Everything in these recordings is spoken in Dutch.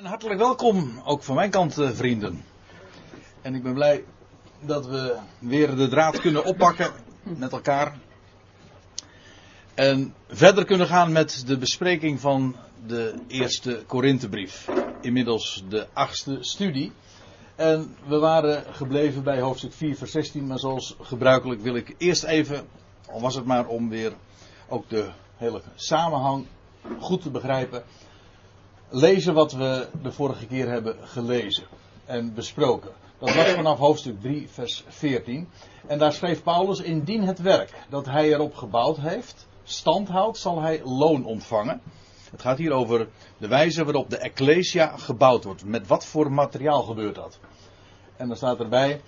Een hartelijk welkom, ook van mijn kant, eh, vrienden. En ik ben blij dat we weer de draad kunnen oppakken met elkaar. En verder kunnen gaan met de bespreking van de eerste Korinthebrief. Inmiddels de achtste studie. En we waren gebleven bij hoofdstuk 4, vers 16. Maar zoals gebruikelijk wil ik eerst even, al was het maar om weer ook de hele samenhang goed te begrijpen lezen wat we de vorige keer hebben gelezen en besproken. Dat was vanaf hoofdstuk 3, vers 14. En daar schreef Paulus: Indien het werk dat hij erop gebouwd heeft stand houdt, zal hij loon ontvangen. Het gaat hier over de wijze waarop de Ecclesia gebouwd wordt. Met wat voor materiaal gebeurt dat? En dan staat erbij: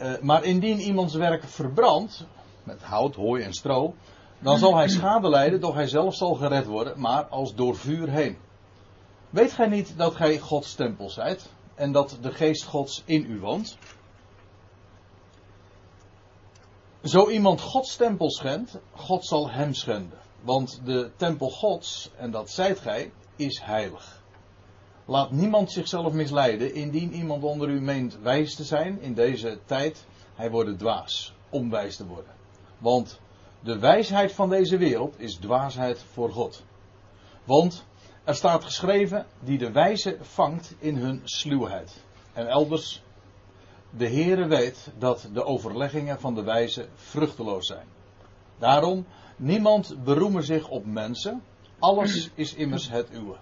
uh, Maar indien iemands werk verbrandt, met hout, hooi en stro, dan zal hij schade lijden, doch hij zelf zal gered worden, maar als door vuur heen. Weet gij niet dat gij Gods tempel zijt en dat de geest Gods in u woont? Zo iemand Gods tempel schendt, God zal hem schenden. Want de tempel Gods, en dat zijt gij, is heilig. Laat niemand zichzelf misleiden, indien iemand onder u meent wijs te zijn in deze tijd, hij wordt dwaas, om wijs te worden. Want de wijsheid van deze wereld is dwaasheid voor God. Want er staat geschreven, die de wijze vangt in hun sluwheid. En elders, de Heere weet dat de overleggingen van de wijze vruchteloos zijn. Daarom, niemand beroemen zich op mensen, alles is immers het uwe.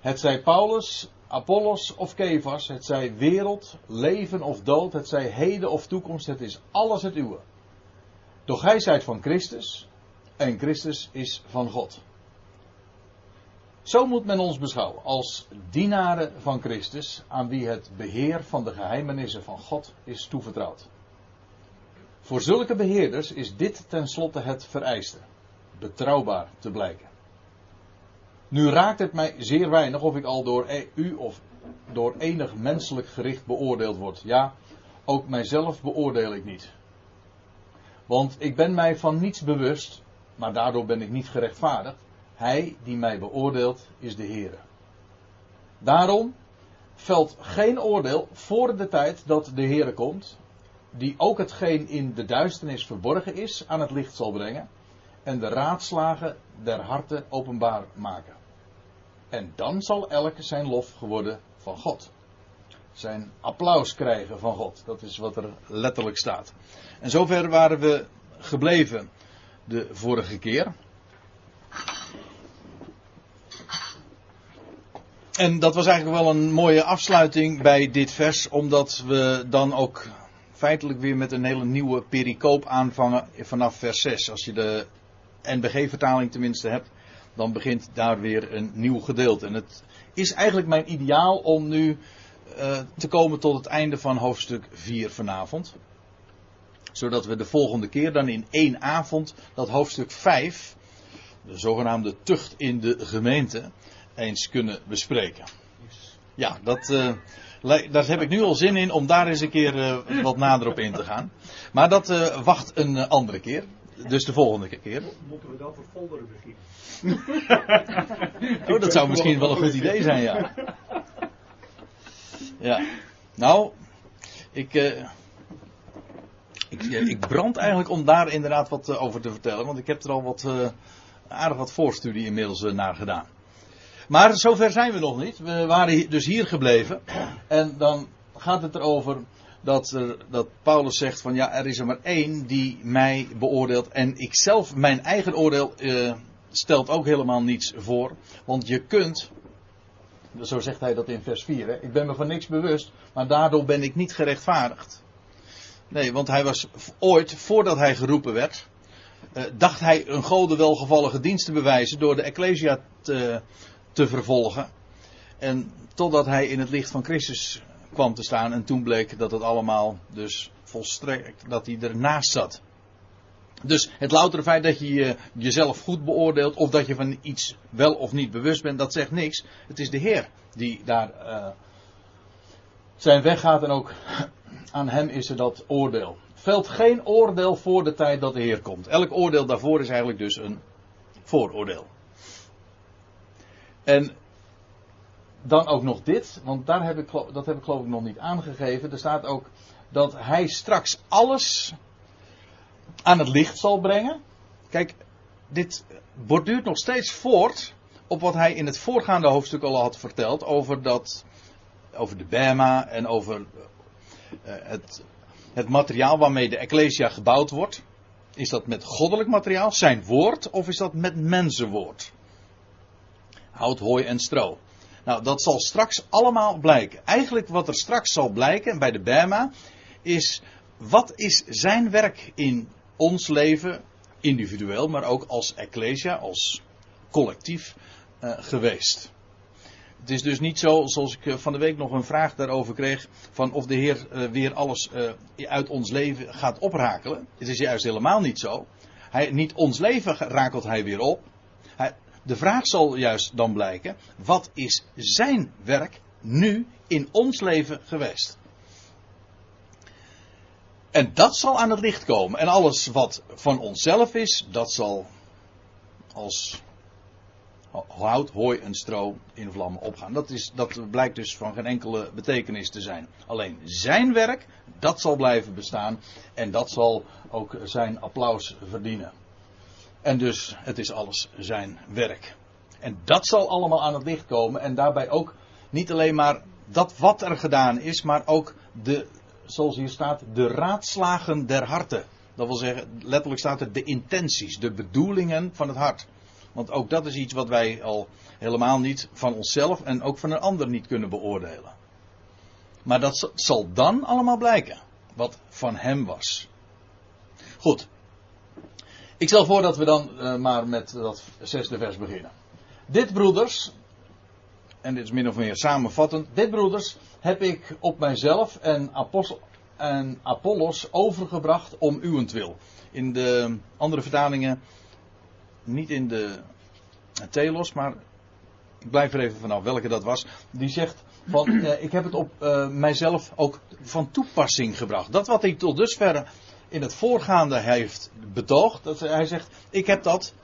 Het zij Paulus, Apollos of Kevas, het zij wereld, leven of dood, het zij heden of toekomst, het is alles het uwe. Doch gij zijt van Christus en Christus is van God. Zo moet men ons beschouwen als dienaren van Christus, aan wie het beheer van de geheimenissen van God is toevertrouwd. Voor zulke beheerders is dit tenslotte het vereiste: betrouwbaar te blijken. Nu raakt het mij zeer weinig of ik al door e- u of door enig menselijk gericht beoordeeld word. Ja, ook mijzelf beoordeel ik niet. Want ik ben mij van niets bewust, maar daardoor ben ik niet gerechtvaardigd. Hij die mij beoordeelt is de Heer. Daarom velt geen oordeel voor de tijd dat de Heer komt, die ook hetgeen in de duisternis verborgen is aan het licht zal brengen en de raadslagen der harten openbaar maken. En dan zal elk zijn lof geworden van God. Zijn applaus krijgen van God. Dat is wat er letterlijk staat. En zover waren we gebleven de vorige keer. En dat was eigenlijk wel een mooie afsluiting bij dit vers, omdat we dan ook feitelijk weer met een hele nieuwe pericoop aanvangen vanaf vers 6. Als je de NBG-vertaling tenminste hebt, dan begint daar weer een nieuw gedeelte. En het is eigenlijk mijn ideaal om nu uh, te komen tot het einde van hoofdstuk 4 vanavond. Zodat we de volgende keer dan in één avond dat hoofdstuk 5, de zogenaamde tucht in de gemeente, eens kunnen bespreken. Ja, dat, uh, daar heb ik nu al zin in om daar eens een keer uh, wat nader op in te gaan. Maar dat uh, wacht een andere keer. Dus de volgende keer. Moeten we dat folderen beginnen? oh, dat zou misschien wel een goed idee zijn, ja. Ja. Nou, ik, ik, ik brand eigenlijk om daar inderdaad wat over te vertellen. Want ik heb er al wat aardig wat voorstudie inmiddels naar gedaan. Maar zover zijn we nog niet. We waren dus hier gebleven. En dan gaat het erover dat, dat Paulus zegt van ja, er is er maar één die mij beoordeelt. En ik zelf, mijn eigen oordeel, uh, stelt ook helemaal niets voor. Want je kunt, zo zegt hij dat in vers 4, hè, ik ben me van niks bewust, maar daardoor ben ik niet gerechtvaardigd. Nee, want hij was ooit, voordat hij geroepen werd, uh, dacht hij een gode welgevallige dienst te bewijzen door de Ecclesia te, te vervolgen. En totdat hij in het licht van Christus kwam te staan en toen bleek dat het allemaal dus volstrekt, dat hij ernaast zat. Dus het loutere feit dat je jezelf goed beoordeelt of dat je van iets wel of niet bewust bent, dat zegt niks. Het is de Heer die daar uh, zijn weg gaat en ook aan hem is er dat oordeel. Velt geen oordeel voor de tijd dat de Heer komt. Elk oordeel daarvoor is eigenlijk dus een vooroordeel. En dan ook nog dit, want daar heb ik, dat heb ik geloof ik nog niet aangegeven. Er staat ook dat hij straks alles aan het licht zal brengen. Kijk, dit borduurt nog steeds voort op wat hij in het voorgaande hoofdstuk al had verteld over, dat, over de Bema en over uh, het, het materiaal waarmee de Ecclesia gebouwd wordt. Is dat met goddelijk materiaal, zijn woord, of is dat met mensenwoord? Hout, hooi en stro. Nou, dat zal straks allemaal blijken. Eigenlijk wat er straks zal blijken bij de Bema is wat is zijn werk in ons leven, individueel, maar ook als ecclesia, als collectief uh, geweest. Het is dus niet zo, zoals ik van de week nog een vraag daarover kreeg, van of de Heer uh, weer alles uit ons leven gaat oprakelen. Het is juist helemaal niet zo. Hij, niet ons leven rakelt hij weer op. De vraag zal juist dan blijken, wat is zijn werk nu in ons leven geweest? En dat zal aan het licht komen. En alles wat van onszelf is, dat zal als hout, hooi en stro in vlammen opgaan. Dat, is, dat blijkt dus van geen enkele betekenis te zijn. Alleen zijn werk, dat zal blijven bestaan. En dat zal ook zijn applaus verdienen. En dus, het is alles zijn werk. En dat zal allemaal aan het licht komen. En daarbij ook niet alleen maar dat wat er gedaan is, maar ook de, zoals hier staat, de raadslagen der harten. Dat wil zeggen, letterlijk staat er de intenties, de bedoelingen van het hart. Want ook dat is iets wat wij al helemaal niet van onszelf en ook van een ander niet kunnen beoordelen. Maar dat zal dan allemaal blijken. Wat van hem was. Goed. Ik stel voor dat we dan uh, maar met dat zesde vers beginnen. Dit broeders, en dit is min of meer samenvattend. Dit broeders heb ik op mijzelf en, Apostel, en Apollos overgebracht om uwentwil. In de andere vertalingen niet in de Telos, maar ik blijf er even vanaf welke dat was. Die zegt van eh, ik heb het op uh, mijzelf ook van toepassing gebracht. Dat wat hij tot dusver in het voorgaande heeft betoogd. Dat hij zegt ik heb dat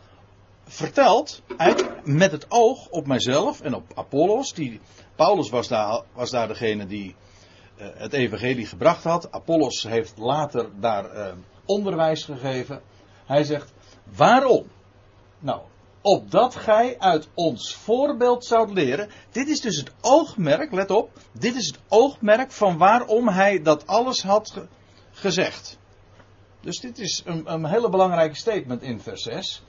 verteld met het oog op mijzelf en op Apollos. Die, Paulus was daar, was daar degene die uh, het evangelie gebracht had. Apollos heeft later daar onderwijs gegeven. Hij zegt waarom? Nou, opdat gij uit ons voorbeeld zoudt leren. Dit is dus het oogmerk, let op, dit is het oogmerk van waarom hij dat alles had ge gezegd. Dus dit is een, een hele belangrijke statement in vers 6.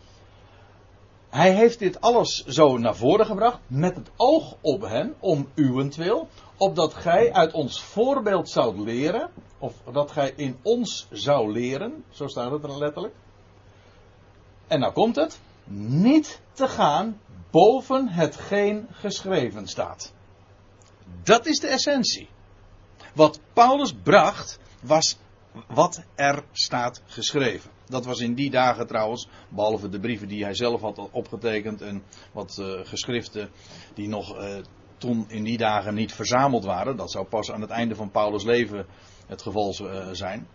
Hij heeft dit alles zo naar voren gebracht met het oog op hen, om uwentwil, opdat gij uit ons voorbeeld zoudt leren, of dat gij in ons zou leren, zo staat het er letterlijk. En nou komt het, niet te gaan boven hetgeen geschreven staat. Dat is de essentie. Wat Paulus bracht was wat er staat geschreven. Dat was in die dagen trouwens, behalve de brieven die hij zelf had opgetekend en wat uh, geschriften die nog uh, toen in die dagen niet verzameld waren. Dat zou pas aan het einde van Paulus' leven het geval uh, zijn.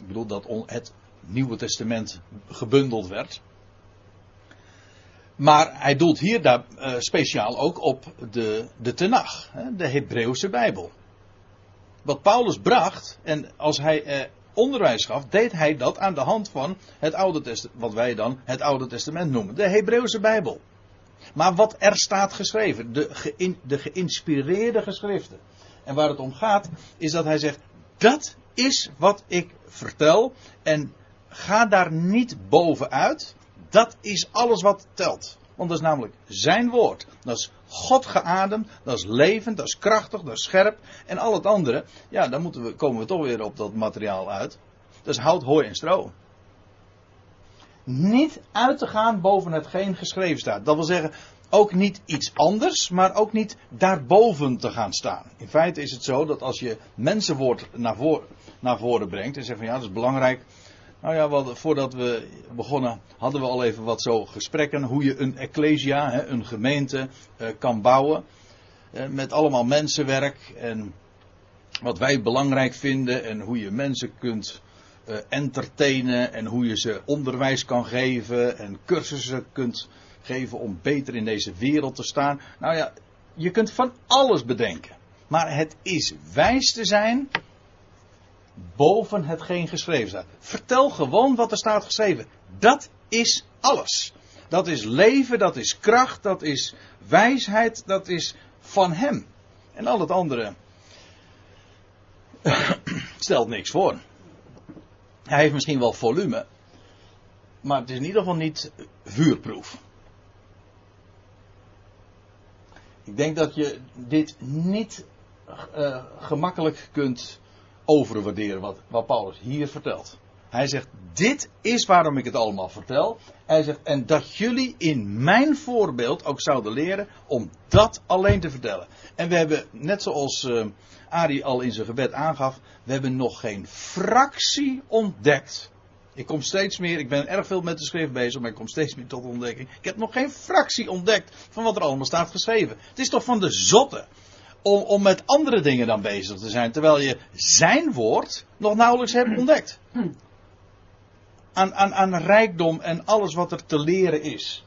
Ik bedoel dat het Nieuwe Testament gebundeld werd. Maar hij doelt hier daar, speciaal ook op de, de Tenach, de Hebreeuwse Bijbel. Wat Paulus bracht, en als hij onderwijs gaf, deed hij dat aan de hand van het Oude Testament, wat wij dan het Oude Testament noemen, de Hebreeuwse Bijbel. Maar wat er staat geschreven, de, de geïnspireerde geschriften. En waar het om gaat, is dat hij zegt, dat is wat ik vertel en ga daar niet bovenuit. Dat is alles wat telt. Want dat is namelijk zijn woord. Dat is God geademd, dat is levend, dat is krachtig, dat is scherp. En al het andere, ja, dan moeten we, komen we toch weer op dat materiaal uit. Dat is hout, hooi en stro. Niet uit te gaan boven hetgeen geschreven staat. Dat wil zeggen, ook niet iets anders, maar ook niet daarboven te gaan staan. In feite is het zo dat als je mensenwoord naar, naar voren brengt en zegt van ja, dat is belangrijk nou ja, voordat we begonnen hadden we al even wat zo gesprekken hoe je een ecclesia, een gemeente, eh, kan bouwen. Eh, met allemaal mensenwerk en wat wij belangrijk vinden en hoe je mensen kunt uh, entertainen en hoe je ze onderwijs kan geven en cursussen kunt geven om beter in deze wereld te staan. Nou ja, Je kunt van alles bedenken. Maar het is wijs te zijn boven hetgeen geschreven staat. Vertel gewoon wat er staat geschreven. Dat is alles. Dat is leven, dat is kracht, dat is wijsheid, dat is van Hem. En al het andere stelt niks voor. Hij heeft misschien wel volume, maar het is in ieder geval niet vuurproef. Ik denk dat je dit niet uh, gemakkelijk kunt overwaarderen wat, wat Paulus hier vertelt. Hij zegt, dit is waarom ik het allemaal vertel. Hij zegt, en dat jullie in mijn voorbeeld ook zouden leren om dat alleen te vertellen. En we hebben, net zoals uh, Ari al in zijn gebed aangaf, we hebben nog geen fractie ontdekt. Ik kom steeds meer, ik ben erg veel met de schrift bezig, maar ik kom steeds meer tot ontdekking. Ik heb nog geen fractie ontdekt van wat er allemaal staat geschreven. Het is toch van de zotte om, om met andere dingen dan bezig te zijn, terwijl je zijn woord nog nauwelijks hebt ontdekt. Aan, aan, aan rijkdom en alles wat er te leren is.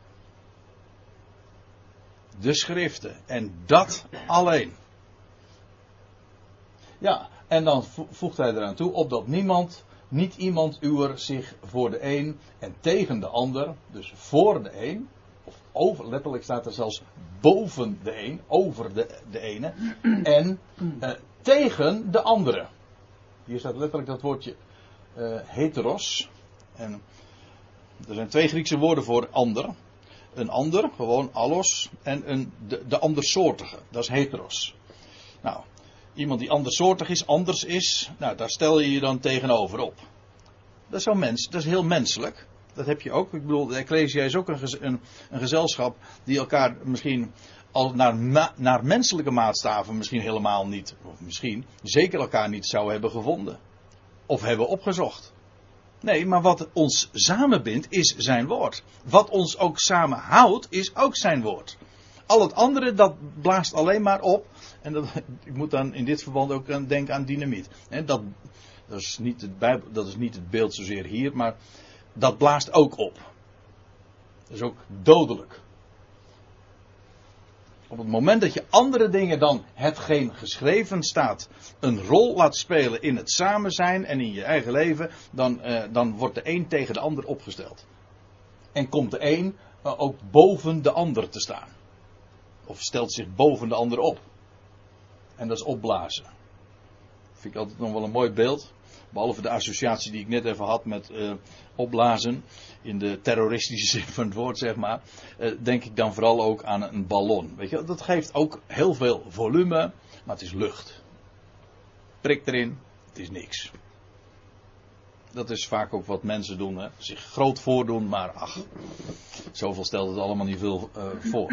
De schriften en dat alleen. Ja, en dan voegt hij eraan toe, opdat niemand, niet iemand uwer zich voor de een en tegen de ander, dus voor de een, over, letterlijk staat er zelfs boven de een, over de, de ene, en uh, tegen de andere. Hier staat letterlijk dat woordje uh, heteros. En er zijn twee Griekse woorden voor ander. Een ander, gewoon allos, en een, de, de andersoortige, dat is heteros. Nou, iemand die andersoortig is, anders is, nou, daar stel je je dan tegenover op. Dat is, zo mens, dat is heel menselijk. Dat heb je ook. Ik bedoel, de Ecclesia is ook een, een, een gezelschap die elkaar misschien al naar, naar menselijke maatstaven misschien helemaal niet, of misschien zeker elkaar niet zou hebben gevonden. Of hebben opgezocht. Nee, maar wat ons samenbindt is zijn woord. Wat ons ook samenhoudt is ook zijn woord. Al het andere dat blaast alleen maar op. En dat, ik moet dan in dit verband ook denken aan dynamiet. dat, dat, is niet Bijbel, dat is niet het beeld zozeer hier, maar dat blaast ook op. Dat is ook dodelijk. Op het moment dat je andere dingen dan hetgeen geschreven staat een rol laat spelen in het samen zijn en in je eigen leven, dan, uh, dan wordt de een tegen de ander opgesteld. En komt de een uh, ook boven de ander te staan. Of stelt zich boven de ander op. En dat is opblazen. Vind ik altijd nog wel een mooi beeld. Behalve de associatie die ik net even had met uh, opblazen. In de terroristische zin van het woord, zeg maar. Uh, denk ik dan vooral ook aan een ballon. Weet je, dat geeft ook heel veel volume. Maar het is lucht. Prik erin. Het is niks. Dat is vaak ook wat mensen doen. Hè? Zich groot voordoen, maar ach. Zoveel stelt het allemaal niet veel uh, voor.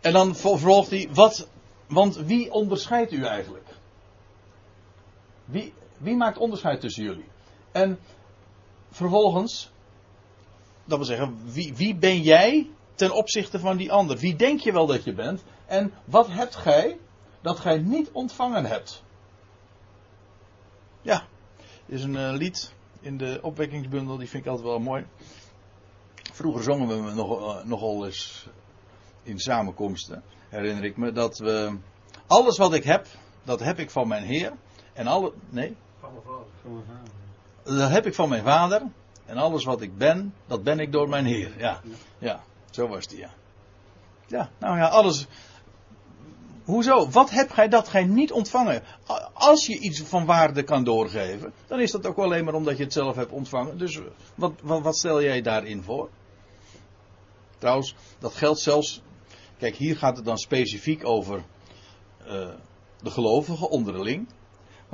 En dan vervolgt hij, wat, want wie onderscheidt u eigenlijk? Wie, wie maakt onderscheid tussen jullie? En vervolgens, dat wil zeggen, wie, wie ben jij ten opzichte van die ander? Wie denk je wel dat je bent? En wat hebt gij dat gij niet ontvangen hebt? Ja, is een uh, lied in de opwekkingsbundel, die vind ik altijd wel mooi. Vroeger zongen we nog, uh, nogal eens in samenkomsten, herinner ik me, dat we alles wat ik heb, dat heb ik van mijn Heer. En alle. Nee? Van mijn vader. Dat heb ik van mijn vader. En alles wat ik ben, dat ben ik door mijn Heer. Ja, ja zo was die, ja. Ja, nou ja, alles. Hoezo? Wat heb gij dat gij niet ontvangen? Als je iets van waarde kan doorgeven, dan is dat ook alleen maar omdat je het zelf hebt ontvangen. Dus wat, wat, wat stel jij daarin voor? Trouwens, dat geldt zelfs. Kijk, hier gaat het dan specifiek over uh, de gelovigen onderling.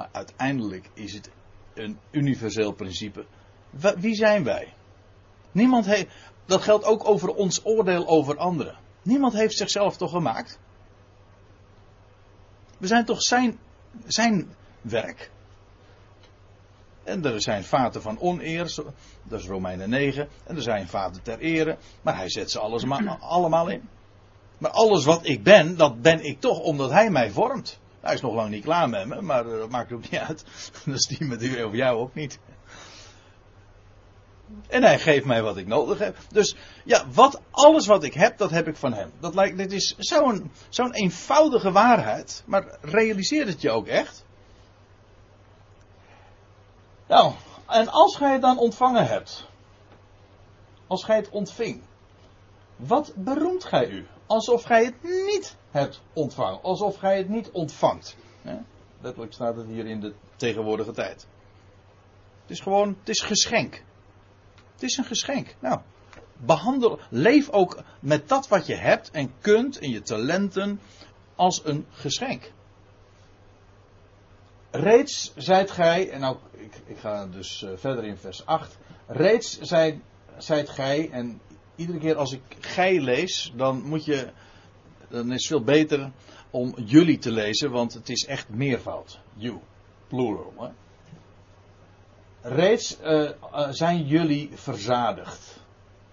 Maar uiteindelijk is het een universeel principe. Wie zijn wij? Niemand heeft. Dat geldt ook over ons oordeel over anderen. Niemand heeft zichzelf toch gemaakt? We zijn toch zijn, zijn werk? En er zijn vaten van oneer, dat is Romeinen 9. En er zijn vaten ter ere, maar hij zet ze alles allemaal in. Maar alles wat ik ben, dat ben ik toch omdat hij mij vormt. Hij is nog lang niet klaar met me, maar dat maakt ook niet uit. Dat is die met u of jou ook niet. En hij geeft mij wat ik nodig heb. Dus ja, wat, alles wat ik heb, dat heb ik van hem. Dat lijkt, dit is zo'n zo'n eenvoudige waarheid. Maar realiseer het je ook echt? Nou, en als gij het dan ontvangen hebt. Als gij het ontving. Wat beroemt gij u? Alsof gij het niet hebt ontvangen. Alsof gij het niet ontvangt. Letterlijk staat het hier in de tegenwoordige tijd. Het is gewoon, het is geschenk. Het is een geschenk. Nou, behandel, leef ook met dat wat je hebt en kunt en je talenten als een geschenk. Reeds zijt gij, en ook, ik, ik ga dus uh, verder in vers 8. Reeds zijt, zijt gij, en iedere keer als ik gij lees, dan moet je, dan is het veel beter om jullie te lezen, want het is echt meervoud. You, plural. Hè? Reeds uh, uh, zijn jullie verzadigd.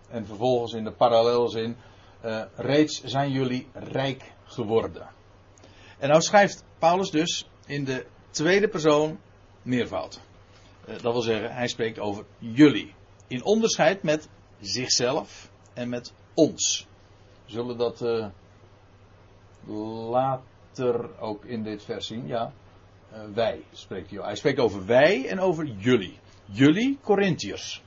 En vervolgens in de parallelzin, uh, reeds zijn jullie rijk geworden. En nou schrijft Paulus dus in de tweede persoon meervoud. dat wil zeggen, hij spreekt over jullie. In onderscheid met zichzelf en met ons. We zullen dat later ook in dit vers zien. Ja, uh, wij spreekt hij. Hij spreekt over wij en over jullie. Jullie Corinthiërs.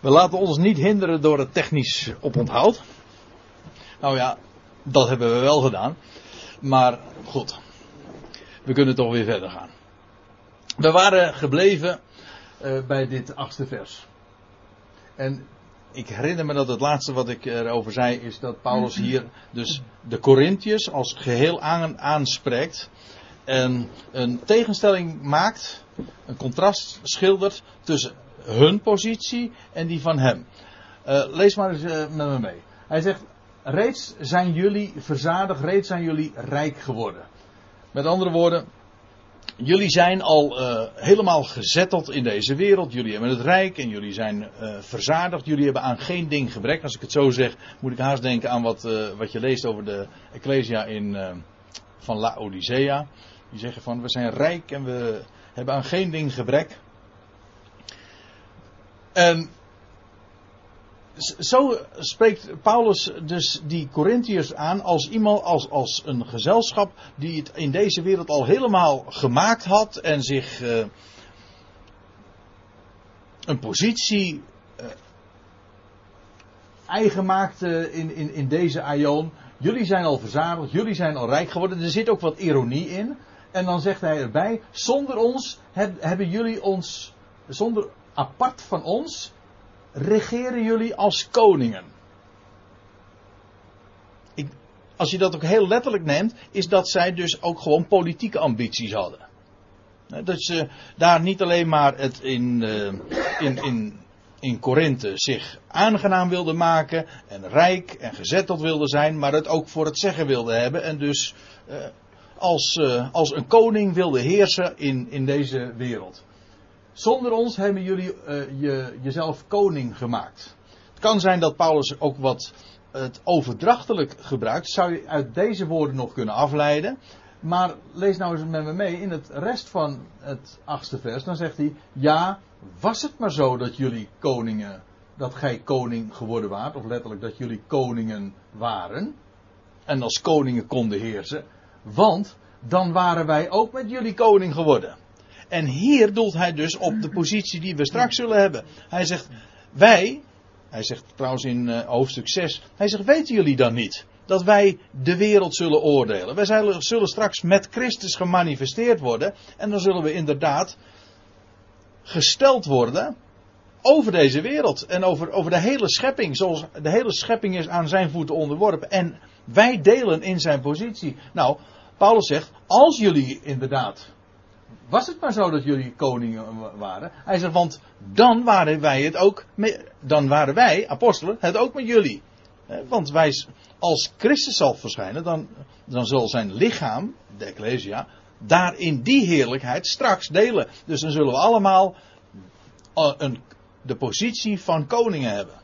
We laten ons niet hinderen door het technisch oponthoud. Nou ja, dat hebben we wel gedaan. Maar goed, we kunnen toch weer verder gaan. We waren gebleven uh, bij dit achtste vers. En ik herinner me dat het laatste wat ik erover zei is dat Paulus hier dus de Corinthiërs als geheel aan, aanspreekt. En een tegenstelling maakt, een contrast schildert tussen hun positie en die van hem. Uh, lees maar eens uh, met me mee. Hij zegt, reeds zijn jullie verzadigd, reeds zijn jullie rijk geworden. Met andere woorden, jullie zijn al uh, helemaal gezetteld in deze wereld. Jullie hebben het rijk en jullie zijn uh, verzadigd. Jullie hebben aan geen ding gebrek. Als ik het zo zeg, moet ik haast denken aan wat, uh, wat je leest over de Ecclesia in, van Laodicea. Die zeggen van we zijn rijk en we hebben aan geen ding gebrek. En zo spreekt Paulus dus die Corinthiërs aan als iemand, als, als een gezelschap die het in deze wereld al helemaal gemaakt had en zich uh, een positie uh, eigen maakte in, in, in deze aion. Jullie zijn al verzadigd, jullie zijn al rijk geworden. Er zit ook wat ironie in. En dan zegt hij erbij: zonder ons hebben jullie ons, zonder apart van ons, regeren jullie als koningen. Als je dat ook heel letterlijk neemt, is dat zij dus ook gewoon politieke ambities hadden. Dat ze daar niet alleen maar het in, in, in, in Korinthe zich aangenaam wilden maken en rijk en gezetteld wilden zijn, maar het ook voor het zeggen wilden hebben en dus als, als een koning wilden heersen in, in deze wereld. Zonder ons hebben jullie uh, je, jezelf koning gemaakt. Het kan zijn dat Paulus ook wat het overdrachtelijk gebruikt. Zou je uit deze woorden nog kunnen afleiden. Maar lees nou eens met me mee in het rest van het achtste vers. Dan zegt hij: Ja, was het maar zo dat jullie koningen, dat gij koning geworden waart. Of letterlijk dat jullie koningen waren. En als koningen konden heersen. Want dan waren wij ook met jullie koning geworden. En hier doelt hij dus op de positie die we straks zullen hebben. Hij zegt, wij, hij zegt trouwens in uh, hoofdstuk 6, hij zegt, weten jullie dan niet dat wij de wereld zullen oordelen? Wij zullen straks met Christus gemanifesteerd worden en dan zullen we inderdaad gesteld worden over deze wereld en over, over de hele schepping, zoals de hele schepping is aan zijn voeten onderworpen. En wij delen in zijn positie. Nou, Paulus zegt, als jullie inderdaad was het maar zo dat jullie koningen waren? Hij zegt, want dan waren wij het ook, met, dan waren wij, apostelen, het ook met jullie. Want wij, als Christus zal verschijnen, dan, dan zal zijn lichaam, de Ecclesia, daar in die heerlijkheid straks delen. Dus dan zullen we allemaal eh, een, de positie van koningen hebben.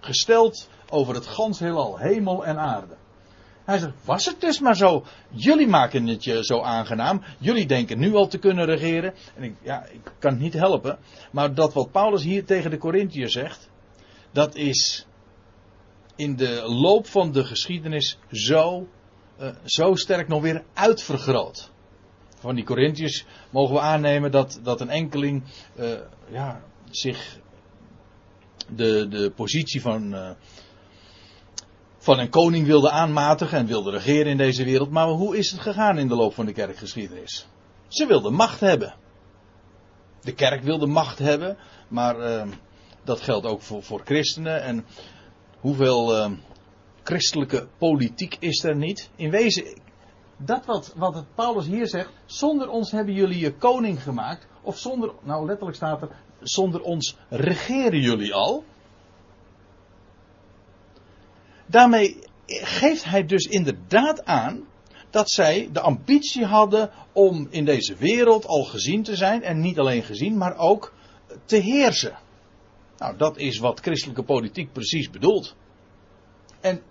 Gesteld over het gans heelal, hemel en aarde. Hij zegt, was het dus maar zo. Jullie maken het je zo aangenaam. Jullie denken nu al te kunnen regeren. En ik, ja, ik kan het niet helpen. Maar dat wat Paulus hier tegen de Corinthiërs zegt, dat is in de loop van de geschiedenis zo, uh, zo sterk nog weer uitvergroot. Van die Corinthiërs mogen we aannemen dat, dat een enkeling uh, ja, zich de, de positie van, uh, van een koning wilde aanmatigen en wilde regeren in deze wereld. Maar hoe is het gegaan in de loop van de kerkgeschiedenis? Ze wilden macht hebben. De kerk wilde macht hebben, maar uh, dat geldt ook voor, voor christenen. En hoeveel uh, christelijke politiek is er niet? In wezen, dat wat, wat het Paulus hier zegt, zonder ons hebben jullie je koning gemaakt. Of zonder, nou letterlijk staat er, zonder ons regeren jullie al. Daarmee geeft hij dus inderdaad aan dat zij de ambitie hadden om in deze wereld al gezien te zijn. En niet alleen gezien, maar ook te heersen. Nou, dat is wat christelijke politiek precies bedoelt. En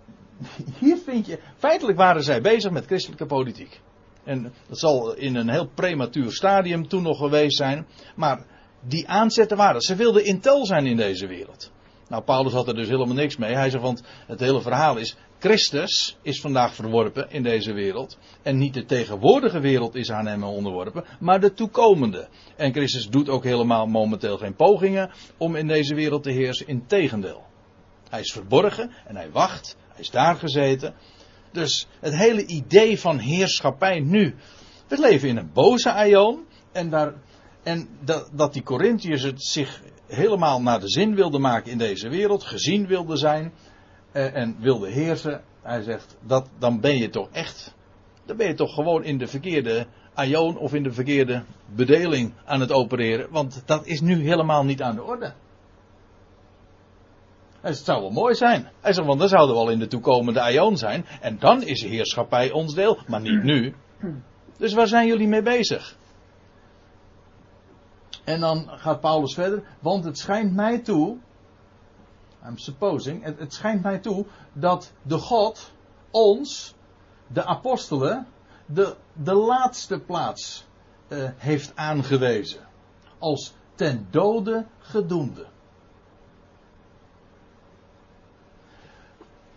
hier vind je, feitelijk waren zij bezig met christelijke politiek. En dat zal in een heel prematuur stadium toen nog geweest zijn. Maar die aanzetten waren. Ze wilden intel zijn in deze wereld. Nou, Paulus had er dus helemaal niks mee. Hij zegt, want het hele verhaal is, Christus is vandaag verworpen in deze wereld. En niet de tegenwoordige wereld is aan hem onderworpen, maar de toekomende. En Christus doet ook helemaal momenteel geen pogingen om in deze wereld te heersen. Integendeel. Hij is verborgen en hij wacht. Hij is daar gezeten. Dus het hele idee van heerschappij nu. We leven in een boze aion. En, daar, en dat, dat die Corinthiërs het zich helemaal naar de zin wilden maken in deze wereld. Gezien wilden zijn. Eh, en wilden heersen. Hij zegt, dat, dan ben je toch echt. Dan ben je toch gewoon in de verkeerde aion of in de verkeerde bedeling aan het opereren. Want dat is nu helemaal niet aan de orde. Het zou wel mooi zijn. Hij zegt, want dan zouden we al in de toekomende aion zijn. En dan is heerschappij ons deel, maar niet nu. Dus waar zijn jullie mee bezig? En dan gaat Paulus verder, want het schijnt mij toe, I'm supposing, het, het schijnt mij toe dat de God ons, de apostelen, de, de laatste plaats uh, heeft aangewezen. Als ten dode gedoemde.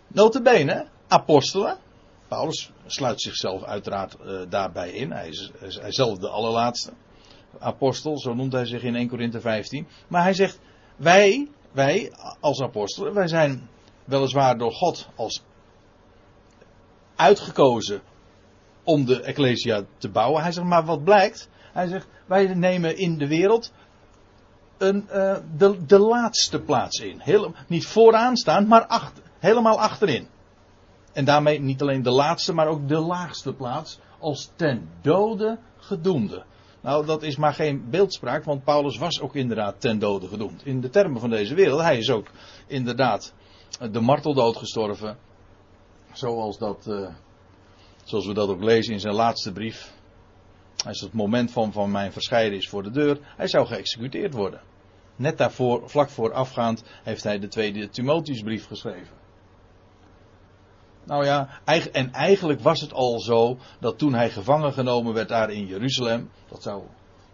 Notabene, apostelen. Paulus sluit zichzelf uiteraard uh, daarbij in. Hij is, hij is zelf de allerlaatste apostel, zo noemt hij zich in 1 Korinthe 15. Maar hij zegt, wij, wij als apostelen, wij zijn weliswaar door God als uitgekozen om de Ecclesia te bouwen. Hij zegt, maar wat blijkt? Hij zegt, wij nemen in de wereld een, uh, de, de laatste plaats in. Niet vooraan staan, maar achter, helemaal achterin. En daarmee niet alleen de laatste, maar ook de laagste plaats als ten dode gedoemde. Nou, dat is maar geen beeldspraak, want Paulus was ook inderdaad ten dode gedoemd. In de termen van deze wereld. Hij is ook inderdaad de marteldood gestorven. Zoals, dat, uh, zoals we dat ook lezen in zijn laatste brief. Als het moment van, van mijn verscheiden is voor de deur, hij zou geëxecuteerd worden. Net daarvoor, vlak voorafgaand, heeft hij de tweede Timotheusbrief geschreven. Nou ja, en eigenlijk was het al zo dat toen hij gevangen genomen werd daar in Jeruzalem, dat, zou,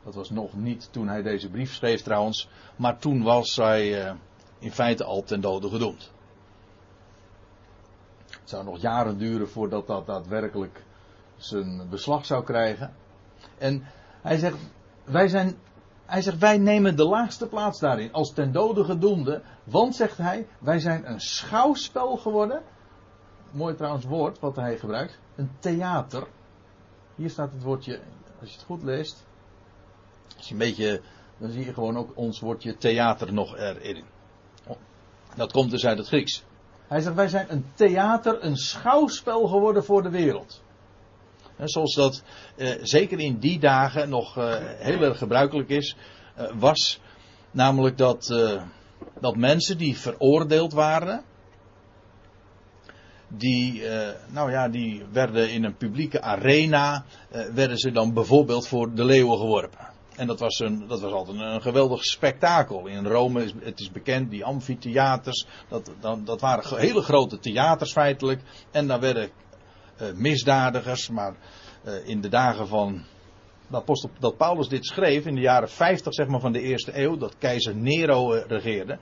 dat was nog niet toen hij deze brief schreef trouwens, maar toen was hij uh, in feite al ten dode gedoemd. Het zou nog jaren duren voordat dat daadwerkelijk zijn beslag zou krijgen. En hij zegt, wij zijn, hij zegt, wij nemen de laagste plaats daarin als ten dode gedoemde, want zegt hij, wij zijn een schouwspel geworden mooi trouwens woord wat hij gebruikt. Een theater. Hier staat het woordje, als je het goed leest. Als een beetje, dan zie je gewoon ook ons woordje theater nog erin. Dat komt dus uit het Grieks. Hij zegt, wij zijn een theater, een schouwspel geworden voor de wereld. En zoals dat eh, zeker in die dagen nog eh, heel erg gebruikelijk is, eh, was namelijk dat, eh, dat mensen die veroordeeld waren, die, uh, nou ja, die werden in een publieke arena, uh, werden ze dan bijvoorbeeld voor de leeuwen geworpen. En dat was, een, dat was altijd een geweldig spektakel. In Rome is het is bekend, die amfitheaters, dat, dat, dat waren hele grote theaters feitelijk. En daar werden eh, misdadigers. Maar eh, in de dagen van dat, dat Paulus dit schreef, in de jaren 50 zeg maar, van de eerste eeuw, dat keizer Nero eh, regeerde.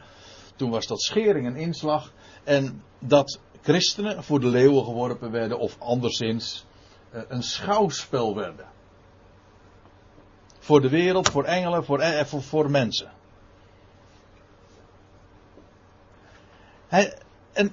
Toen was dat schering en inslag. En dat christenen voor de leeuwen geworpen werden, of anderszins eh, een schouwspel werden. Voor de wereld, voor engelen, voor, eh, voor, mensen. En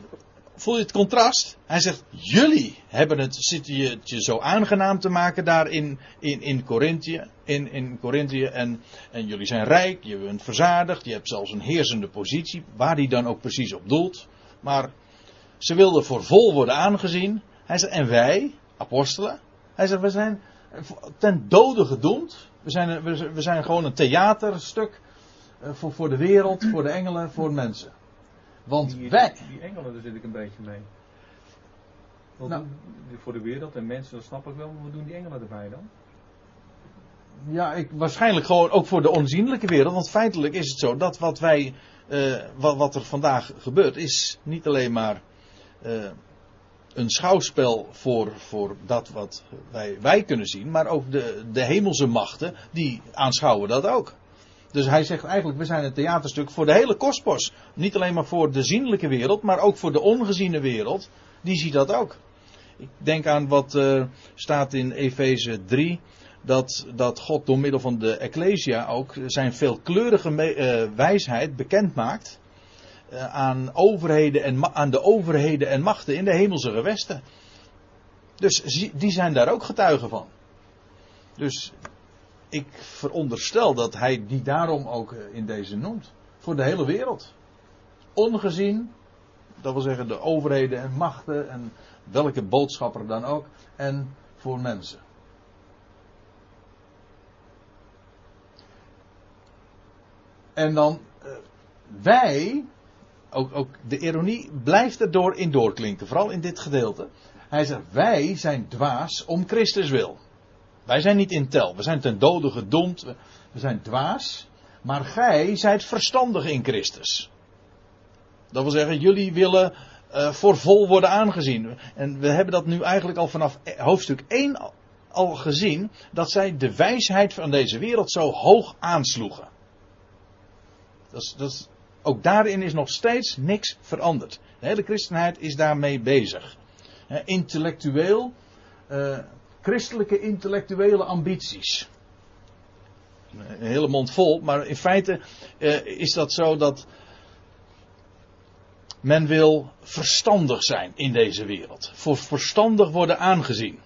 voel je het contrast? Hij zegt, jullie hebben het, zitten je, zo aangenaam te maken daar in, in, in Corinthië. In, in Corinthië en, en jullie zijn rijk, je bent verzadigd, je hebt zelfs een heersende positie, waar die dan ook precies op doelt. Maar ze wilden voor vol worden aangezien. Hij zegt, en wij, apostelen, hij zegt, we zijn ten dode gedoemd. We zijn, we zijn gewoon een theaterstuk eh, voor, voor de wereld, voor de engelen, voor mensen. Want die, wij. Die engelen, daar zit ik een beetje mee. Wat Nou. doen- voor de wereld en mensen, dat snap ik wel, maar wat doen die engelen erbij dan? Ja, ik, waarschijnlijk gewoon ook voor de onzienlijke wereld. Want feitelijk is het zo dat wat wij. eh, wat, wat er vandaag gebeurt, is niet alleen maar. Eh, een schouwspel voor, voor dat wat wij, wij kunnen zien. Maar ook de, de hemelse machten, die aanschouwen dat ook. Dus hij zegt eigenlijk, we zijn een theaterstuk voor de hele kosmos. Niet alleen maar voor de zienlijke wereld, maar ook voor de ongeziene wereld. Die ziet dat ook. Ik denk aan wat eh, staat in Efeze 3. Dat, dat God door middel van de Ecclesia ook zijn veelkleurige eh, wijsheid bekend maakt. Eh, aan, overheden en, aan de overheden en machten in de hemelse gewesten. Dus die zijn daar ook getuigen van. Dus ik veronderstel dat hij die daarom ook eh, in deze noemt. Voor de hele wereld. Ongezien, dat wil zeggen de overheden en machten en welke boodschapper dan ook. En voor mensen. En dan eh, wij, ook, ook de ironie blijft er door in doorklinken, vooral in dit gedeelte. Hij zegt, wij zijn dwaas om Christus wil. Wij zijn niet in tel, we zijn ten dode gedoemd, we, zijn dwaas, maar gij zijt verstandig in Christus. Dat wil zeggen, jullie willen eh, voor vol worden aangezien. En we hebben dat nu eigenlijk al vanaf hoofdstuk 1 al, al gezien, dat zij de wijsheid van deze wereld zo hoog aansloegen. Dat is, dat is, ook daarin is nog steeds niks veranderd. De hele christenheid is daarmee bezig. Intellectueel, eh, christelijke intellectuele ambities. Een hele mond vol, maar in feite eh, is dat zo dat men wil verstandig zijn in deze wereld. Voor verstandig worden aangezien.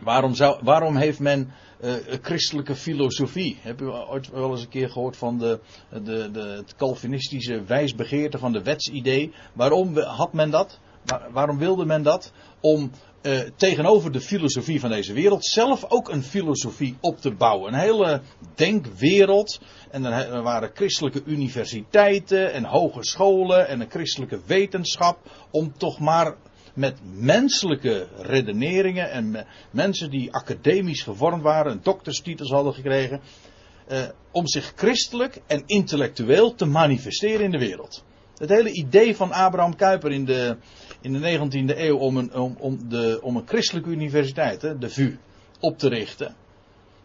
Waarom, zou, waarom heeft men eh, christelijke filosofie? Heb u ooit wel eens een keer gehoord van de, de, de, het Calvinistische wijsbegeerte van de wetsidee? Waarom had men dat? Waar- waarom wilde men dat? Om eh, tegenover de filosofie van deze wereld zelf ook een filosofie op te bouwen. Een hele denkwereld. En er waren christelijke universiteiten en hogescholen en een christelijke wetenschap. Om toch maar met menselijke redeneringen en me- mensen die academisch gevormd waren, en dokterstitels hadden gekregen. eh, om zich christelijk en intellectueel te manifesteren in de wereld. Het hele idee van Abraham Kuyper in de, in de 19e eeuw om een, om, om, de, om een christelijke universiteit, de VU, op te richten.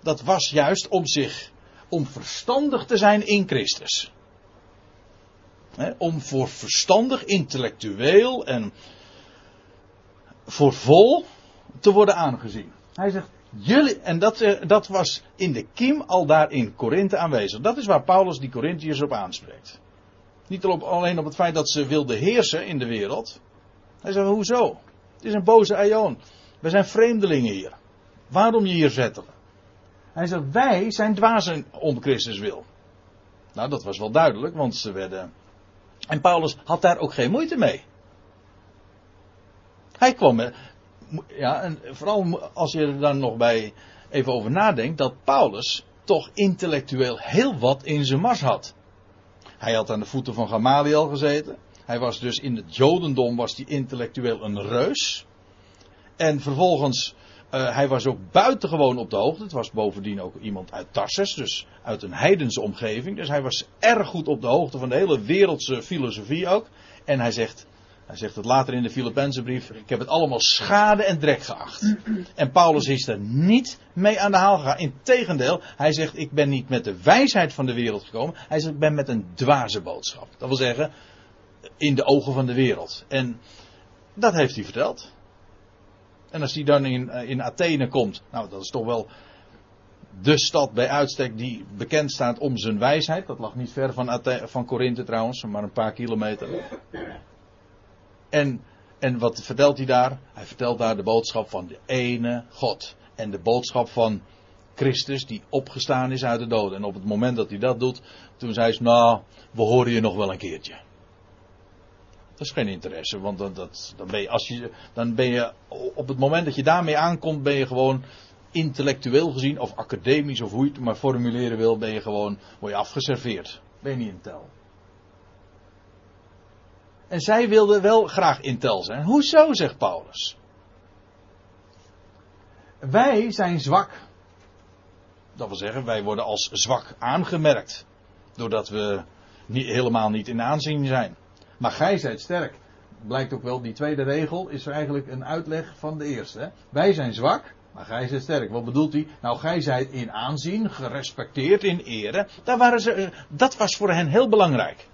Dat was juist om zich, om verstandig te zijn in Christus. Om voor verstandig, intellectueel en voor vol te worden aangezien. Hij zegt, jullie, en dat, eh, dat was in de kiem al daar in Korinthe aanwezig. Dat is waar Paulus die Corinthiërs op aanspreekt. Niet alleen op het feit dat ze wilden heersen in de wereld. Hij zegt, hoezo? Het is een boze aion. We zijn vreemdelingen hier. Waarom je hier zettelen? Hij zegt, wij zijn dwazen om Christus wil. Nou, dat was wel duidelijk, want ze werden... En Paulus had daar ook geen moeite mee. Hij kwam met... Ja, en vooral als je er dan nog bij even over nadenkt, dat Paulus toch intellectueel heel wat in zijn mars had. Hij had aan de voeten van Gamaliel gezeten. Hij was dus in het Jodendom was hij intellectueel een reus. En vervolgens, eh, hij was ook buitengewoon op de hoogte. Het was bovendien ook iemand uit Tarsus, dus uit een heidense omgeving. Dus hij was erg goed op de hoogte van de hele wereldse filosofie ook. En hij zegt, Hij zegt het later in de Filipijnse brief. Ik heb het allemaal schade en drek geacht. En Paulus is er niet mee aan de haal gegaan. Integendeel, hij zegt ik ben niet met de wijsheid van de wereld gekomen. Hij zegt ik ben met een dwaze boodschap. Dat wil zeggen, in de ogen van de wereld. En dat heeft hij verteld. En als hij dan in, eh, in Athene komt, nou dat is toch wel de stad bij uitstek die bekend staat om zijn wijsheid. Dat lag niet ver van, Athe- van trouwens, maar een paar kilometer. En, en wat vertelt hij daar? Hij vertelt daar de boodschap van de ene God. En de boodschap van Christus die opgestaan is uit de doden. En op het moment dat hij dat doet, toen zei ze, nou, we horen je nog wel een keertje. Dat is geen interesse, want dat, dat, dan, ben je, als je, dan ben je, op het moment dat je daarmee aankomt, ben je gewoon intellectueel gezien, of academisch, of hoe je het maar formuleren wil, ben je gewoon, je afgeserveerd. Ben je niet in tel. En zij wilden wel graag in tel zijn. Hoezo, zegt Paulus? Wij zijn zwak. Dat wil zeggen, wij worden als zwak aangemerkt. Doordat we niet, helemaal niet in aanzien zijn. Maar gij zijt sterk. Blijkt ook wel, die tweede regel is eigenlijk een uitleg van de eerste. Hè? Wij zijn zwak, maar gij zijt sterk. Wat bedoelt hij? Nou, gij zijt in aanzien, gerespecteerd in ere. Daar waren ze, eh, dat was voor hen heel belangrijk.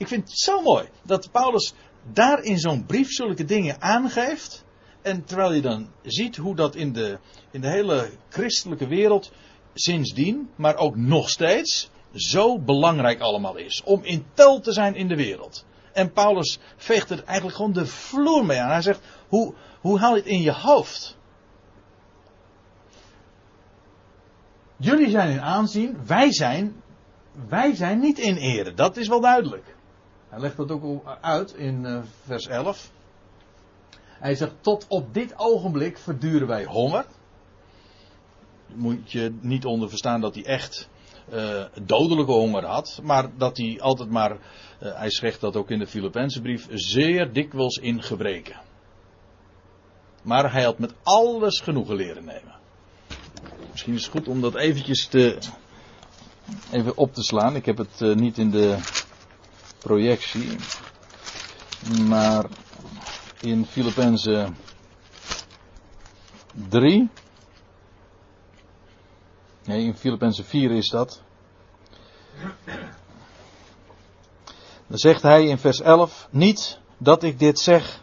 Ik vind het zo mooi dat Paulus daar in zo'n brief zulke dingen aangeeft. En terwijl je dan ziet hoe dat in de, in de hele christelijke wereld sindsdien, maar ook nog steeds, zo belangrijk allemaal is. Om in tel te zijn in de wereld. En Paulus veegt er eigenlijk gewoon de vloer mee aan. Hij zegt, hoe, hoe haal je het in je hoofd? Jullie zijn in aanzien, wij zijn, wij zijn niet in ere. Dat is wel duidelijk. Hij legt dat ook uit in uh, vers 11. Hij zegt, tot op dit ogenblik verduren wij honger. Moet je niet onder verstaan dat hij echt uh, dodelijke honger had. Maar dat hij altijd maar, uh, hij zegt dat ook in de Filipijnse brief, zeer dikwijls in gebreken. Maar hij had met alles genoegen leren nemen. Misschien is het goed om dat eventjes te, even op te slaan. Ik heb het niet in de projectie. Maar in Filippenzen 3. Nee, in Filippenzen 4 is dat. Dan zegt hij in vers 11: Niet dat ik dit zeg,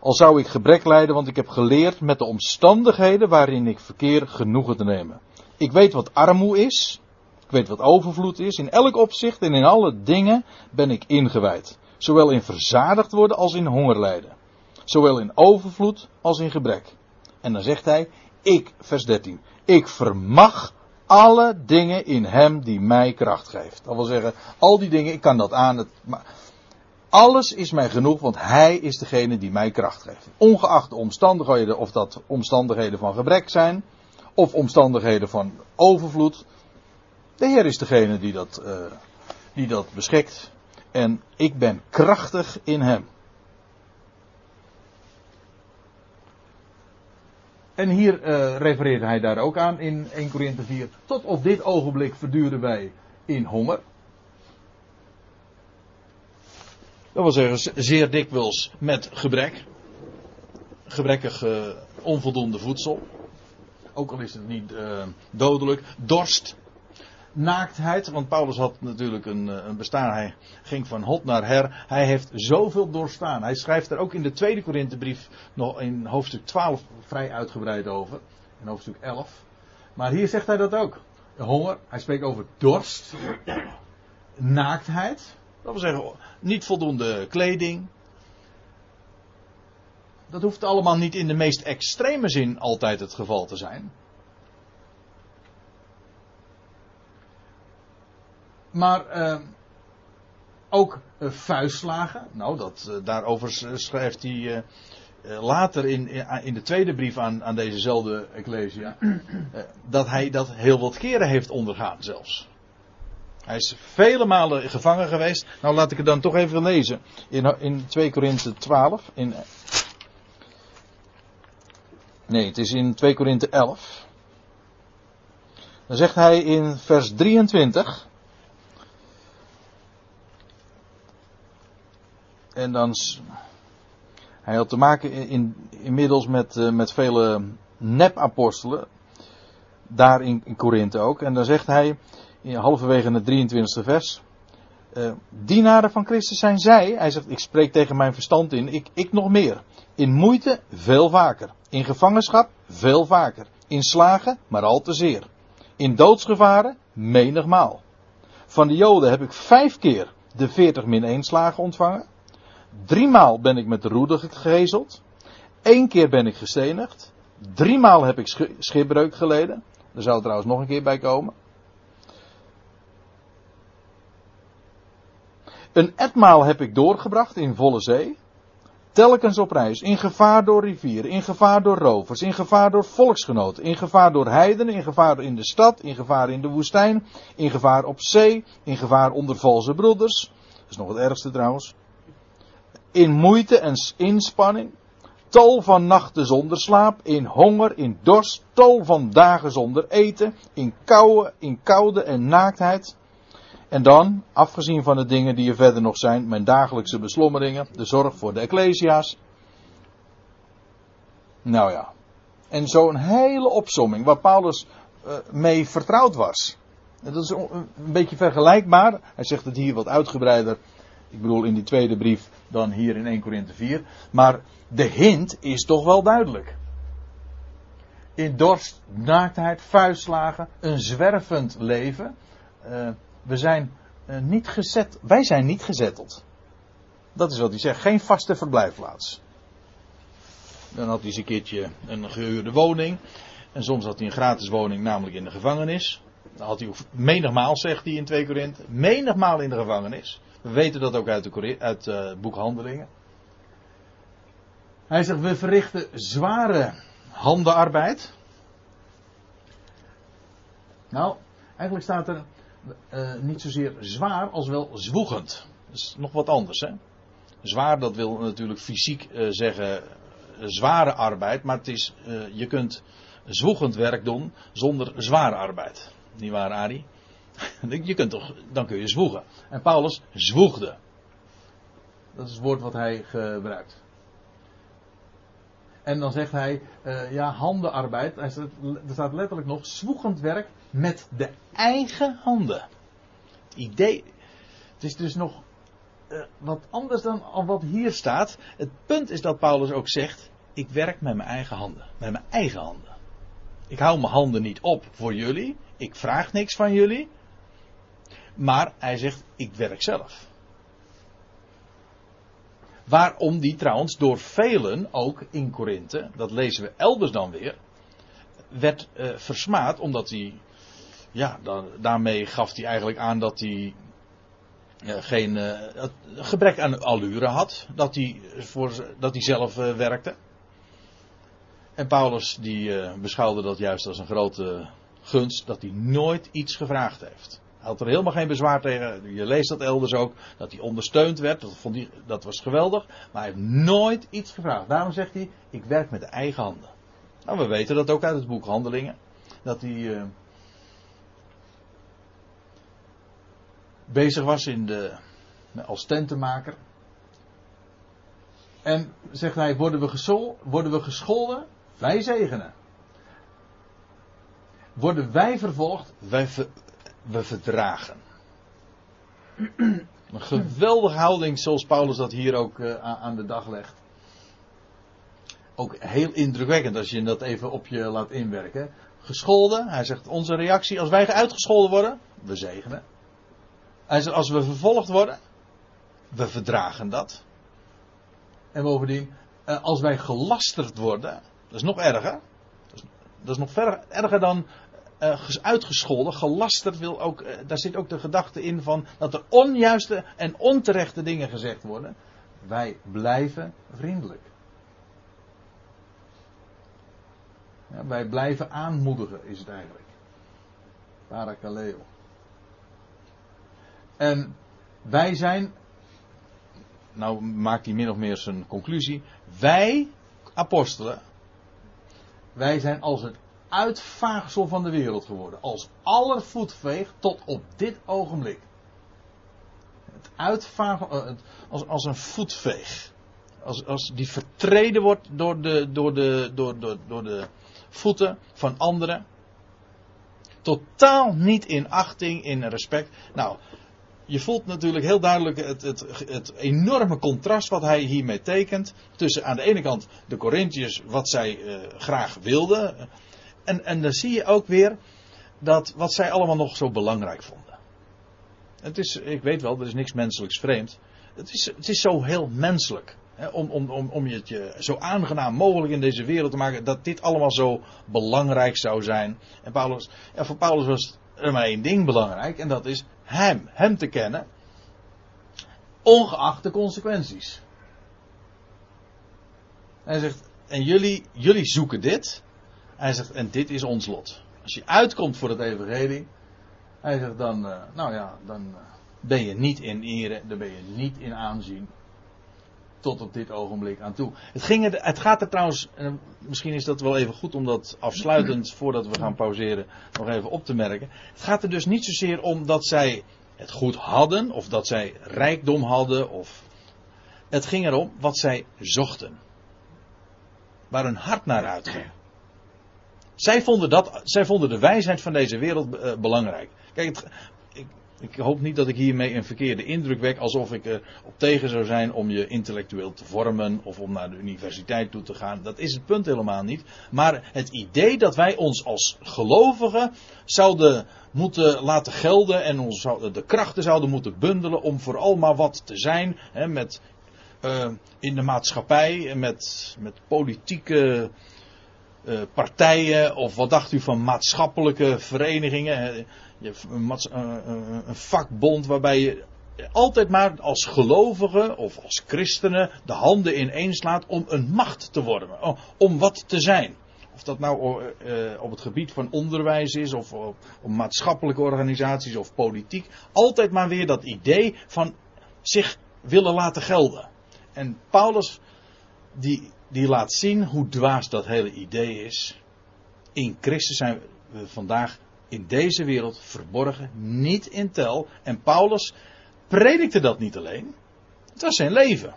al zou ik gebrek lijden, want ik heb geleerd met de omstandigheden waarin ik verkeer genoegen te nemen. Ik weet wat armoe is, weet wat overvloed is. In elk opzicht en in alle dingen ben ik ingewijd. Zowel in verzadigd worden als in honger lijden. Zowel in overvloed als in gebrek. En dan zegt hij, ik, vers 13, ik vermag alle dingen in hem die mij kracht geeft. Dat wil zeggen, al die dingen, ik kan dat aan. Het, alles is mij genoeg, want hij is degene die mij kracht geeft. Ongeacht de omstandigheden, of dat omstandigheden van gebrek zijn, of omstandigheden van overvloed. De Heer is degene die dat, uh, die dat beschikt. En ik ben krachtig in hem. En hier uh, refereert hij daar ook aan in 1 Corinthe 4. Tot op dit ogenblik verduren wij in honger. Dat wil zeggen, zeer dikwijls met gebrek. Gebrekkig uh, onvoldoende voedsel. Ook al is het niet dodelijk. Dorst. Naaktheid, want Paulus had natuurlijk een, een, bestaan. Hij ging van hot naar her. Hij heeft zoveel doorstaan. Hij schrijft er ook in de tweede Korinthebrief nog in hoofdstuk 12 vrij uitgebreid over. In hoofdstuk 11. Maar hier zegt hij dat ook. Honger. Hij spreekt over dorst. Naaktheid. Dat wil zeggen, niet voldoende kleding. Dat hoeft allemaal niet in de meest extreme zin altijd het geval te zijn. Maar uh, ook uh, vuistslagen. Nou, dat, uh, daarover schrijft hij later in, in de tweede brief aan, aan dezezelfde Ecclesia. dat hij dat heel wat keren heeft ondergaan zelfs. Hij is vele malen gevangen geweest. Nou, laat ik het dan toch even lezen. In, in 2 Korinthe 12. In, nee, het is in 2 Korinthe 11. Dan zegt hij in vers 23. En dan. Hij had te maken in, in- inmiddels met, eh, met vele nep-apostelen. Daar in, in Korinthe ook. En dan zegt hij, in, halverwege het 23e vers. eh, dienaren van Christus zijn zij. Hij zegt, ik spreek tegen mijn verstand in. Ik, ik nog meer. In moeite veel vaker. In gevangenschap veel vaker. In slagen maar al te zeer. In doodsgevaren menigmaal. Van de Joden heb ik vijf keer de 40 min 1 slagen ontvangen. Driemaal ben ik met de roede gegezeld. Eén keer ben ik gestenigd. Driemaal heb ik schi- schipbreuk geleden. Er zou trouwens nog een keer bij komen. Een etmaal heb ik doorgebracht in volle zee. Telkens op reis, in gevaar door rivieren, in gevaar door rovers, in gevaar door volksgenoten, in gevaar door heidenen, in gevaar in de stad, in gevaar in de woestijn, in gevaar op zee, in gevaar onder valse broeders. Dat is nog het ergste trouwens. In moeite en inspanning, tal van nachten zonder slaap, in honger, in dorst, tal van dagen zonder eten, in koude, in koude en naaktheid. En dan, afgezien van de dingen die er verder nog zijn, mijn dagelijkse beslommeringen, de zorg voor de ecclesia's. Nou ja. En zo'n hele opsomming waar Paulus eh, mee vertrouwd was. Dat is een beetje vergelijkbaar. Hij zegt het hier wat uitgebreider. Ik bedoel in die tweede brief dan hier in 1 Korinthe 4. Maar de hint is toch wel duidelijk. In dorst, naaktheid, vuistslagen, een zwervend leven. Eh, we zijn eh, niet gezet, wij zijn niet gezetteld. Dat is wat hij zegt, geen vaste verblijfplaats. Dan had hij eens een keertje een gehuurde woning. En soms had hij een gratis woning, namelijk in de gevangenis. Dan had hij menigmaal, zegt hij in 2 Korinthe, menigmaal in de gevangenis. We weten dat ook uit, de uit eh, boek Handelingen. Hij zegt, we verrichten zware handenarbeid. Nou, eigenlijk staat er eh, niet zozeer zwaar als wel zwoegend. Dat is nog wat anders, hè? Zwaar, dat wil natuurlijk fysiek eh, zeggen zware arbeid, maar het is, je kunt zwoegend werk doen zonder zware arbeid. Niet waar, Ari? je kunt toch, dan kun je zwoegen. En Paulus zwoegde. Dat is het woord wat hij gebruikt. En dan zegt hij, eh, ja, handenarbeid. Er staat letterlijk nog zwoegend werk met de eigen handen. Het idee, het is dus nog eh, wat anders dan wat hier staat. Het punt is dat Paulus ook zegt, ik werk met mijn eigen handen. Met mijn eigen handen. Ik hou mijn handen niet op voor jullie. Ik vraag niks van jullie. Maar hij zegt, ik werk zelf. Waarom die trouwens door velen, ook in Korinthe, dat lezen we elders dan weer, werd eh, versmaad omdat hij, ja, dan, daarmee gaf hij eigenlijk aan dat hij eh, geen eh, gebrek aan allure had, dat hij, voor, dat hij zelf werkte. En Paulus die beschouwde dat juist als een grote gunst, dat hij nooit iets gevraagd heeft. Had er helemaal geen bezwaar tegen. Je leest dat elders ook. Dat hij ondersteund werd. Dat, vond hij, dat was geweldig. Maar hij heeft nooit iets gevraagd. Daarom zegt hij: Ik werk met de eigen handen. Nou, we weten dat ook uit het boek Handelingen. Dat hij. eh, bezig was in de, als tentenmaker. En zegt hij: Worden we, gesol, worden we gescholden? Wij zegenen. Worden wij vervolgd? Wij we verdragen. Een geweldige houding zoals Paulus dat hier ook eh, aan de dag legt. Ook heel indrukwekkend als je dat even op je laat inwerken. Gescholden, hij zegt onze reactie als wij uitgescholden worden, we zegenen. Hij zegt als we vervolgd worden, we verdragen dat. En bovendien, eh, als wij gelasterd worden, dat is nog erger. Dat is, nog ver, erger dan uitgescholden. Gelasterd wil ook, eh, daar zit ook de gedachte in van dat er onjuiste en onterechte dingen gezegd worden. Wij blijven vriendelijk. Ja, wij blijven aanmoedigen, is het eigenlijk. Parakaleo. En wij zijn, nou maakt hij min of meer zijn conclusie. Wij, apostelen, wij zijn als het uitvaagsel van de wereld geworden. Als aller voetveeg tot op dit ogenblik. het uitvagen, eh, als, als een voetveeg. Als, als die vertreden wordt door de, door, de, door, door, door de voeten van anderen. Totaal niet in achting, in respect. Nou, je voelt natuurlijk heel duidelijk het, het, het enorme contrast wat hij hiermee tekent. Tussen aan de ene kant de Corinthiërs, wat zij eh, graag wilden. En, en dan zie je ook weer dat wat zij allemaal nog zo belangrijk vonden. Het is, ik weet wel, er is niks menselijks vreemd. Het is, het is zo heel menselijk. Hè, om, om, om, om je het je zo aangenaam mogelijk in deze wereld te maken. Dat dit allemaal zo belangrijk zou zijn. En Paulus, voor Paulus was er maar één ding belangrijk. En dat is hem. Hem te kennen. Ongeacht de consequenties. Hij zegt, en jullie, jullie zoeken dit. Hij zegt, en dit is ons lot. Als je uitkomt voor het evangelie. Hij zegt dan, eh, nou ja, dan eh, ben je niet in ere, dan ben je niet in aanzien. Tot op dit ogenblik aan toe. Het, ging er, het gaat er trouwens, en misschien is dat wel even goed om dat afsluitend, voordat we gaan pauzeren, nog even op te merken. Het gaat er dus niet zozeer om dat zij het goed hadden, of dat zij rijkdom hadden, of. Het ging erom wat zij zochten. Waar hun hart naar uitging. Zij vonden, dat, zij vonden de wijsheid van deze wereld eh, belangrijk. Kijk, ik, ik hoop niet dat ik hiermee een verkeerde indruk wek, alsof ik er op tegen zou zijn om je intellectueel te vormen of om naar de universiteit toe te gaan. Dat is het punt helemaal niet. Maar het idee dat wij ons als gelovigen zouden moeten laten gelden en ons de krachten zouden moeten bundelen om vooral maar wat te zijn hè, met, eh, in de maatschappij met, met politieke eh, partijen of wat dacht u van maatschappelijke verenigingen? eh, eh, een vakbond waarbij je altijd maar als gelovige of als christenen de handen ineenslaat om een macht te worden, om wat te zijn. Of dat nou op het gebied van onderwijs is, of op maatschappelijke organisaties of politiek. Altijd maar weer dat idee van zich willen laten gelden. En Paulus, die, die laat zien hoe dwaas dat hele idee is. In Christus zijn we vandaag in deze wereld verborgen, niet in tel. En Paulus predikte dat niet alleen. Het was zijn leven.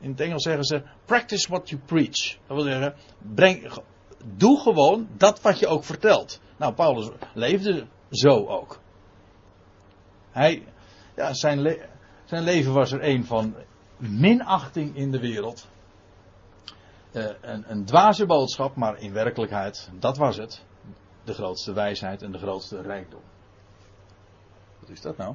In het Engels zeggen ze: practice what you preach. Dat wil zeggen, breng, doe gewoon dat wat je ook vertelt. Nou, Paulus leefde zo ook. Hij, ja, zijn, zijn leven was er een van minachting in de wereld. Eh, een, een dwaze boodschap, maar in werkelijkheid, dat was het. De grootste wijsheid en de grootste rijkdom. Wat is dat nou?